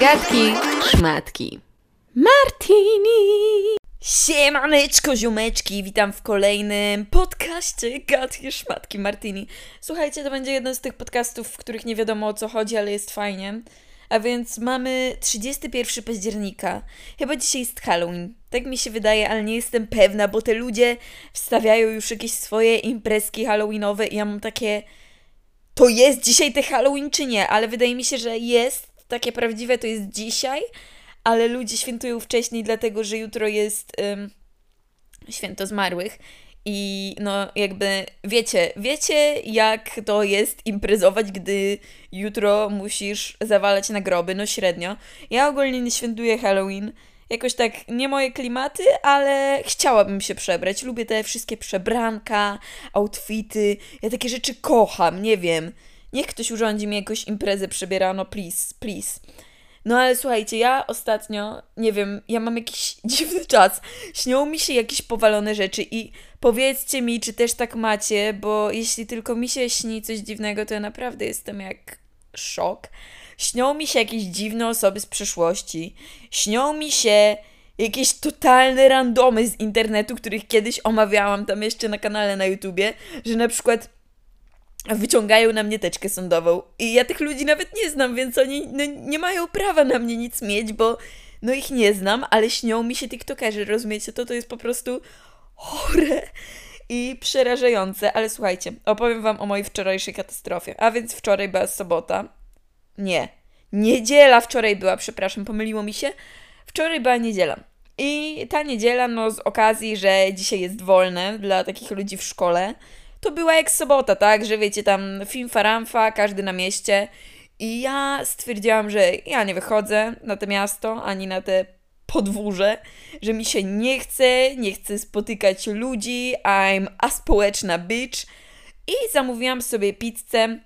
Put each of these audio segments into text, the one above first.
Gadki, szmatki. Martini! Siemaneczko, ziomeczki, witam w kolejnym podcaście Gadki Szmatki Martini. Słuchajcie, to będzie jeden z tych podcastów, w których nie wiadomo o co chodzi, ale jest fajnie. A więc mamy 31 października. Chyba dzisiaj jest Halloween. Tak mi się wydaje, ale nie jestem pewna, bo te ludzie wstawiają już jakieś swoje imprezki halloweenowe i ja mam takie... To jest dzisiaj te Halloween czy nie? Ale wydaje mi się, że jest takie prawdziwe, to jest dzisiaj ale ludzie świętują wcześniej, dlatego że jutro jest święto zmarłych. I no, jakby wiecie, wiecie, jak to jest imprezować, gdy jutro musisz zawalać na groby, no średnio. Ja ogólnie nie świętuję Halloween. Jakoś tak nie moje klimaty, ale chciałabym się przebrać. Lubię te wszystkie przebranka, outfity. Ja takie rzeczy kocham, nie wiem. Niech ktoś urządzi mi jakąś imprezę przebierano, please, please. No ale słuchajcie, ja ostatnio, nie wiem, ja mam jakiś dziwny czas. Śnią mi się jakieś powalone rzeczy i powiedzcie mi, czy też tak macie, bo jeśli tylko mi się śni coś dziwnego, to ja naprawdę jestem jak szok. Śnią mi się jakieś dziwne osoby z przeszłości. Śnią mi się jakieś totalne randomy z internetu, których kiedyś omawiałam tam jeszcze na kanale na YouTubie, że na przykład wyciągają na mnie teczkę sądową. I ja tych ludzi nawet nie znam, więc oni no, nie mają prawa na mnie nic mieć, bo no ich nie znam, ale śnią mi się tiktokerzy, rozumiecie? To to jest po prostu chore i przerażające. Ale słuchajcie, opowiem wam o mojej wczorajszej katastrofie. A więc wczoraj była sobota. Nie. Niedziela wczoraj była, przepraszam, pomyliło mi się. Wczoraj była niedziela. I ta niedziela, no z okazji, że dzisiaj jest wolne dla takich ludzi w szkole, to była jak sobota, tak? Że wiecie, tam film faramfa, każdy na mieście. I ja stwierdziłam, że ja nie wychodzę na to miasto, ani na te podwórze, że mi się nie chce, nie chcę spotykać ludzi, I'm a społeczna bitch. I zamówiłam sobie pizzę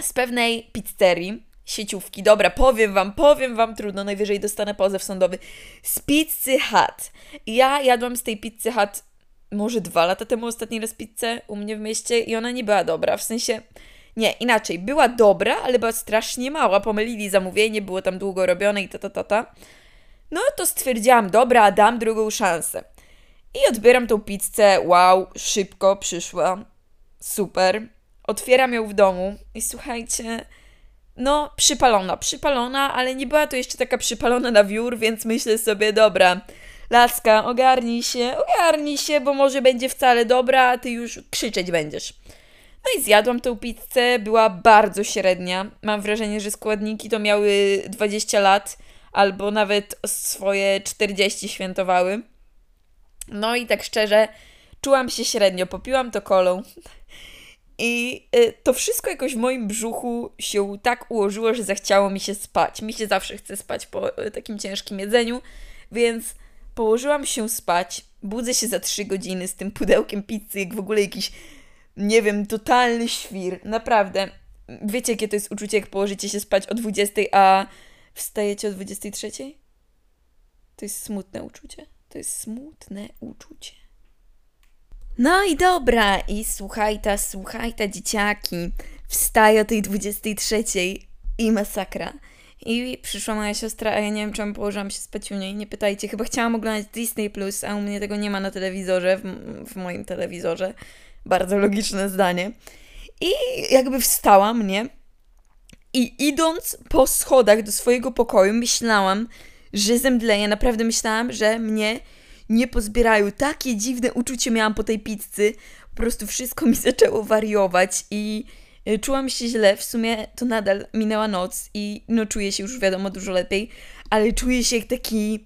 z pewnej pizzerii, sieciówki. Dobra, powiem wam, powiem wam, trudno, najwyżej dostanę pozew sądowy. Z pizzy Hut. Ja jadłam z tej pizzy Hut może dwa lata temu ostatni raz pizzę u mnie w mieście i ona nie była dobra. W sensie, nie, inaczej, była dobra, ale była strasznie mała. Pomylili zamówienie, było tam długo robione i ta, ta, ta, ta. No to stwierdziłam, dobra, dam drugą szansę. I odbieram tą pizzę, wow, szybko przyszła, super. Otwieram ją w domu i słuchajcie, no przypalona, przypalona, ale nie była to jeszcze taka przypalona na wiór, więc myślę sobie, dobra, Laska, ogarnij się, ogarnij się, bo może będzie wcale dobra, a ty już krzyczeć będziesz. No i zjadłam tą pizzę, była bardzo średnia. Mam wrażenie, że składniki to miały 20 lat, albo nawet swoje 40 świętowały. No i tak szczerze, czułam się średnio, popiłam to kolą. I y, to wszystko jakoś w moim brzuchu się tak ułożyło, że zachciało mi się spać. Mi się zawsze chce spać po y, takim ciężkim jedzeniu, więc Położyłam się spać, budzę się za trzy godziny z tym pudełkiem pizzy, jak w ogóle jakiś, nie wiem, totalny świr. Naprawdę. Wiecie, jakie to jest uczucie, jak położycie się spać o 20, a wstajecie o 23? To jest smutne uczucie. To jest smutne uczucie. No i dobra, i słuchaj ta, słuchaj ta dzieciaki. Wstaję o tej 23 i masakra. I przyszła moja siostra, a ja nie wiem, czemu położyłam się spać u niej, nie pytajcie. Chyba chciałam oglądać Disney+, Plus, a u mnie tego nie ma na telewizorze, w, w moim telewizorze. Bardzo logiczne zdanie. I jakby wstała mnie i idąc po schodach do swojego pokoju myślałam, że zemdleję. Naprawdę myślałam, że mnie nie pozbierają. Takie dziwne uczucie miałam po tej pizzy. Po prostu wszystko mi zaczęło wariować i Y, czułam się źle, w sumie to nadal minęła noc i no czuję się już wiadomo dużo lepiej, ale czuję się jak taki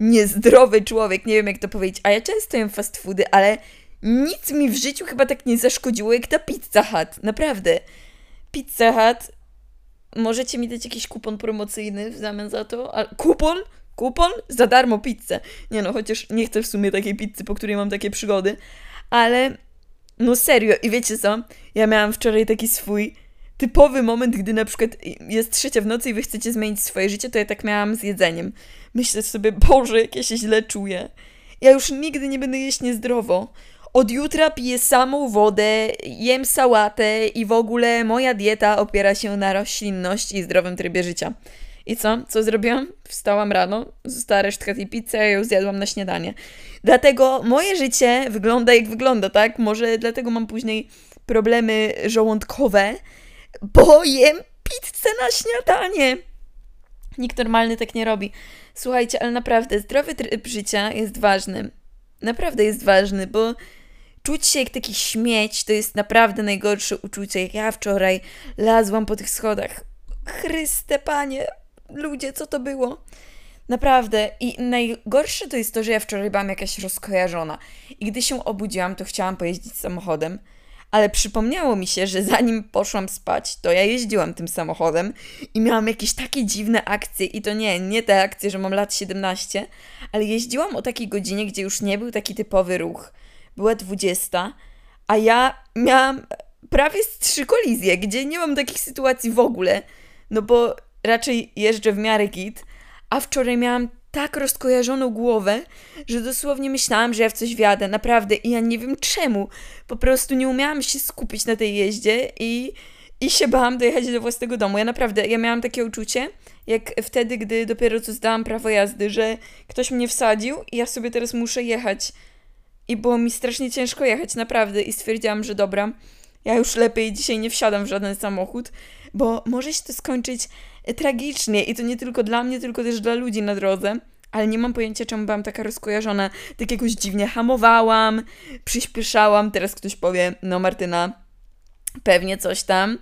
niezdrowy człowiek, nie wiem jak to powiedzieć, a ja często jem fast foody, ale nic mi w życiu chyba tak nie zaszkodziło jak ta Pizza Hut, naprawdę. Pizza Hut, możecie mi dać jakiś kupon promocyjny w zamian za to? A, kupon? Kupon? Za darmo pizzę. Nie no, chociaż nie chcę w sumie takiej pizzy, po której mam takie przygody, ale no serio, i wiecie co? Ja miałam wczoraj taki swój typowy moment, gdy na przykład jest trzecia w nocy i wy chcecie zmienić swoje życie, to ja tak miałam z jedzeniem. Myślę sobie, Boże, jak ja się źle czuję. Ja już nigdy nie będę jeść niezdrowo. Od jutra piję samą wodę, jem sałatę i w ogóle moja dieta opiera się na roślinności i zdrowym trybie życia. I co? Co zrobiłam? Wstałam rano, została resztka tej pizzy, a ją zjadłam na śniadanie. Dlatego moje życie wygląda jak wygląda, tak? Może dlatego mam później problemy żołądkowe, bo jem pizzę na śniadanie. Nikt normalny tak nie robi. Słuchajcie, ale naprawdę zdrowy tryb życia jest ważny. Naprawdę jest ważny, bo czuć się jak taki śmieć to jest naprawdę najgorsze uczucie. Jak ja wczoraj lazłam po tych schodach. Chryste panie, ludzie, co to było? Naprawdę. I najgorsze to jest to, że ja wczoraj byłam jakaś rozkojarzona. I gdy się obudziłam, to chciałam pojeździć samochodem. Ale przypomniało mi się, że zanim poszłam spać, to ja jeździłam tym samochodem i miałam jakieś takie dziwne akcje. I to nie, nie te akcje, że mam lat 17, ale jeździłam o takiej godzinie, gdzie już nie był taki typowy ruch. Była 20, a ja miałam prawie z trzy kolizje, gdzie nie mam takich sytuacji w ogóle. No bo raczej jeżdżę w miarę git, a wczoraj miałam tak rozkojarzoną głowę, że dosłownie myślałam, że ja w coś wjadę, naprawdę. I ja nie wiem czemu. Po prostu nie umiałam się skupić na tej jeździe i, i się bałam dojechać do własnego domu. Ja naprawdę, ja miałam takie uczucie, jak wtedy, gdy dopiero co zdałam prawo jazdy, że ktoś mnie wsadził i ja sobie teraz muszę jechać. I było mi strasznie ciężko jechać, naprawdę. I stwierdziłam, że dobra, ja już lepiej dzisiaj nie wsiadam w żaden samochód, bo może się to skończyć tragicznie i to nie tylko dla mnie, tylko też dla ludzi na drodze. Ale nie mam pojęcia, czemu byłam taka rozkojarzona. Tak jakoś dziwnie hamowałam, przyspieszałam. Teraz ktoś powie, no Martyna, pewnie coś tam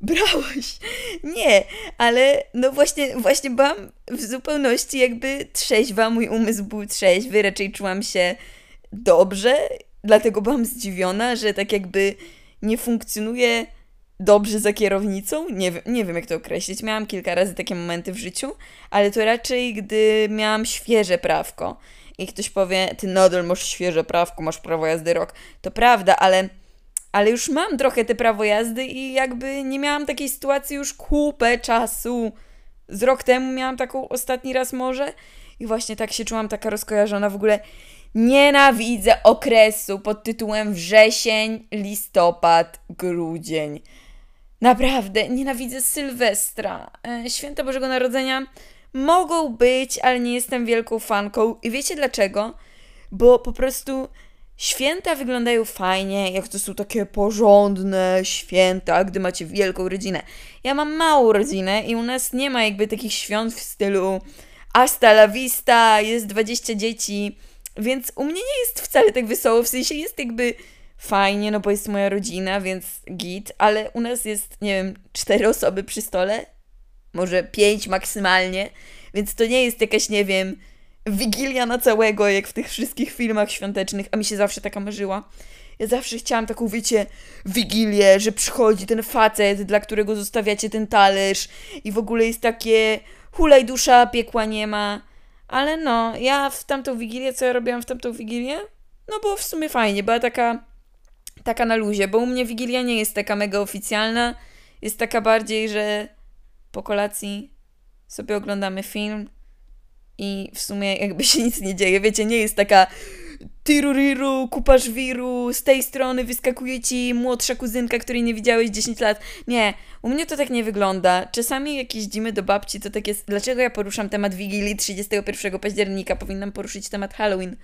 brałaś. Nie, ale no właśnie, właśnie byłam w zupełności jakby trzeźwa, mój umysł był trzeźwy, raczej czułam się dobrze, dlatego byłam zdziwiona, że tak jakby nie funkcjonuje dobrze za kierownicą. Nie, nie wiem, jak to określić. Miałam kilka razy takie momenty w życiu, ale to raczej, gdy miałam świeże prawko i ktoś powie, ty nadal masz świeże prawko, masz prawo jazdy rok. To prawda, ale, ale już mam trochę te prawo jazdy i jakby nie miałam takiej sytuacji już kupę czasu. Z rok temu miałam taką ostatni raz może i właśnie tak się czułam taka rozkojarzona w ogóle. Nienawidzę okresu pod tytułem wrzesień, listopad, grudzień. Naprawdę, nienawidzę Sylwestra. E, święta Bożego Narodzenia mogą być, ale nie jestem wielką fanką. I wiecie dlaczego? Bo po prostu święta wyglądają fajnie, jak to są takie porządne święta, gdy macie wielką rodzinę. Ja mam małą rodzinę i u nas nie ma jakby takich świąt w stylu hasta la vista, jest 20 dzieci, więc u mnie nie jest wcale tak wesoło, w sensie jest jakby fajnie, no bo jest moja rodzina, więc git, ale u nas jest, nie wiem, cztery osoby przy stole, może pięć maksymalnie, więc to nie jest jakaś, nie wiem, wigilia na całego, jak w tych wszystkich filmach świątecznych, a mi się zawsze taka marzyła. Ja zawsze chciałam taką, wiecie, wigilię, że przychodzi ten facet, dla którego zostawiacie ten talerz i w ogóle jest takie hulaj dusza, piekła nie ma. Ale no, ja w tamtą wigilię, co ja robiłam w tamtą wigilię? No było w sumie fajnie, była taka taka na luzie, bo u mnie Wigilia nie jest taka mega oficjalna. Jest taka bardziej, że po kolacji sobie oglądamy film i w sumie jakby się nic nie dzieje. Wiecie, nie jest taka tiruriru, kupasz wiru, z tej strony wyskakuje ci młodsza kuzynka, której nie widziałeś 10 lat. Nie, u mnie to tak nie wygląda. Czasami jak jeździmy do babci, to tak jest... Dlaczego ja poruszam temat Wigilii 31 października? Powinnam poruszyć temat Halloween.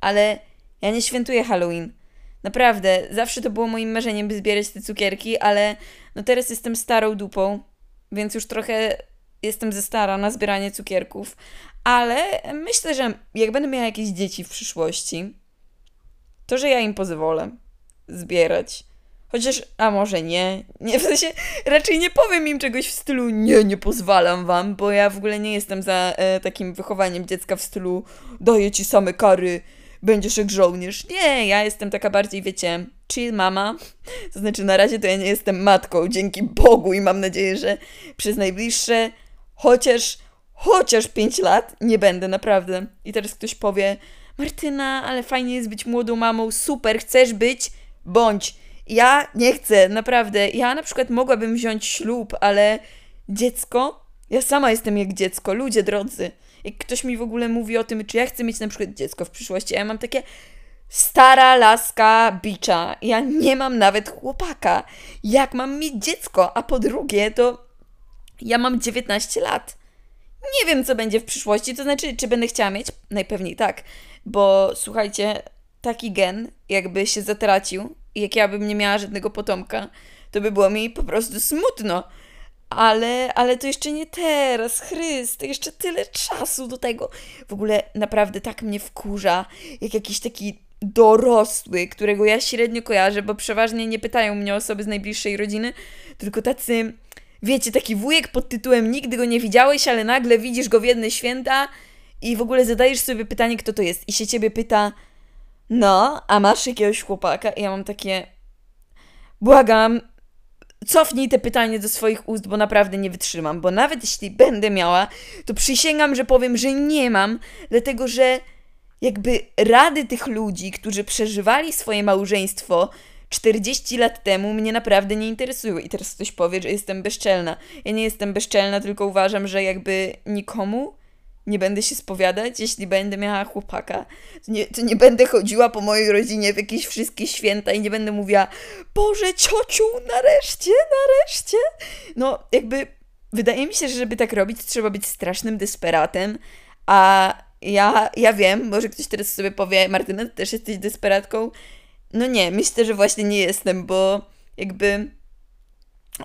Ale ja nie świętuję Halloween. Naprawdę, zawsze to było moim marzeniem, by zbierać te cukierki, ale no teraz jestem starą dupą, więc już trochę jestem ze stara na zbieranie cukierków. Ale myślę, że jak będę miała jakieś dzieci w przyszłości, to że ja im pozwolę zbierać. Chociaż, a może nie. nie. W sensie, raczej nie powiem im czegoś w stylu nie, nie pozwalam wam, bo ja w ogóle nie jestem za e, takim wychowaniem dziecka w stylu daję ci same kary, będziesz jak żołnierz. Nie, ja jestem taka bardziej, wiecie, chill mama. To znaczy, na razie to ja nie jestem matką, dzięki Bogu i mam nadzieję, że przez najbliższe chociaż, chociaż 5 lat nie będę, naprawdę. I teraz ktoś powie, Martyna, ale fajnie jest być młodą mamą, super, chcesz być? Bądź. Ja nie chcę, naprawdę. Ja na przykład mogłabym wziąć ślub, ale dziecko? Ja sama jestem jak dziecko, ludzie drodzy jak ktoś mi w ogóle mówi o tym, czy ja chcę mieć na przykład dziecko w przyszłości, a ja mam takie stara laska bicza. Ja nie mam nawet chłopaka. Jak mam mieć dziecko? A po drugie, to ja mam 19 lat. Nie wiem, co będzie w przyszłości, to znaczy, czy będę chciała mieć? Najpewniej tak, bo słuchajcie, taki gen, jakby się zatracił jak ja bym nie miała żadnego potomka, to by było mi po prostu smutno. Ale, ale to jeszcze nie teraz, Chryste, jeszcze tyle czasu do tego. W ogóle naprawdę tak mnie wkurza, jak jakiś taki dorosły, którego ja średnio kojarzę, bo przeważnie nie pytają mnie osoby z najbliższej rodziny, tylko tacy, wiecie, taki wujek pod tytułem nigdy go nie widziałeś, ale nagle widzisz go w jedne święta i w ogóle zadajesz sobie pytanie, kto to jest i się ciebie pyta, no, a masz jakiegoś chłopaka? I ja mam takie, błagam, cofnij te pytanie do swoich ust, bo naprawdę nie wytrzymam. Bo nawet jeśli będę miała, to przysięgam, że powiem, że nie mam, dlatego że jakby rady tych ludzi, którzy przeżywali swoje małżeństwo 40 lat temu, mnie naprawdę nie interesują. I teraz ktoś powie, że jestem bezczelna. Ja nie jestem bezczelna, tylko uważam, że jakby nikomu nie będę się spowiadać, jeśli będę miała chłopaka. To nie, to nie będę chodziła po mojej rodzinie w jakieś wszystkie święta i nie będę mówiła Boże, ciociu, nareszcie, nareszcie. No, jakby wydaje mi się, że żeby tak robić, trzeba być strasznym desperatem, a ja, ja wiem, może ktoś teraz sobie powie, Martyna, ty też jesteś desperatką? No nie, myślę, że właśnie nie jestem, bo jakby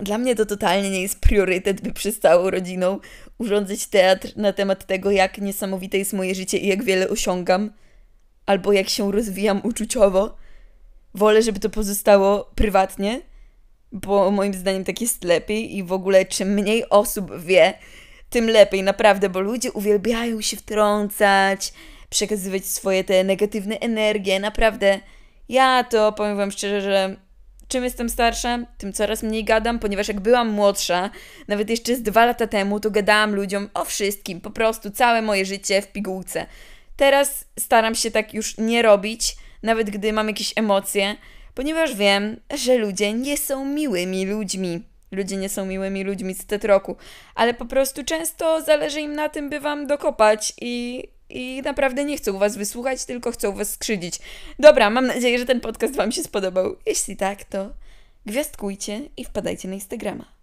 dla mnie to totalnie nie jest priorytet, by przez całą rodziną urządzić teatr na temat tego, jak niesamowite jest moje życie i jak wiele osiągam, albo jak się rozwijam uczuciowo. Wolę, żeby to pozostało prywatnie, bo moim zdaniem tak jest lepiej i w ogóle czym mniej osób wie, tym lepiej, naprawdę, bo ludzie uwielbiają się wtrącać, przekazywać swoje te negatywne energie, naprawdę. Ja to powiem Wam szczerze, że czym jestem starsza, tym coraz mniej gadam, ponieważ jak byłam młodsza, nawet jeszcze z dwa lata temu, to gadałam ludziom o wszystkim, po prostu całe moje życie w pigułce. Teraz staram się tak już nie robić, nawet gdy mam jakieś emocje, ponieważ wiem, że ludzie nie są miłymi ludźmi. Ludzie nie są miłymi ludźmi z tetroku, ale po prostu często zależy im na tym, by wam dokopać i i naprawdę nie chcą was wysłuchać, tylko chcą was skrzydzić. Dobra, mam nadzieję, że ten podcast wam się spodobał. Jeśli tak, to gwiazdkujcie i wpadajcie na Instagrama.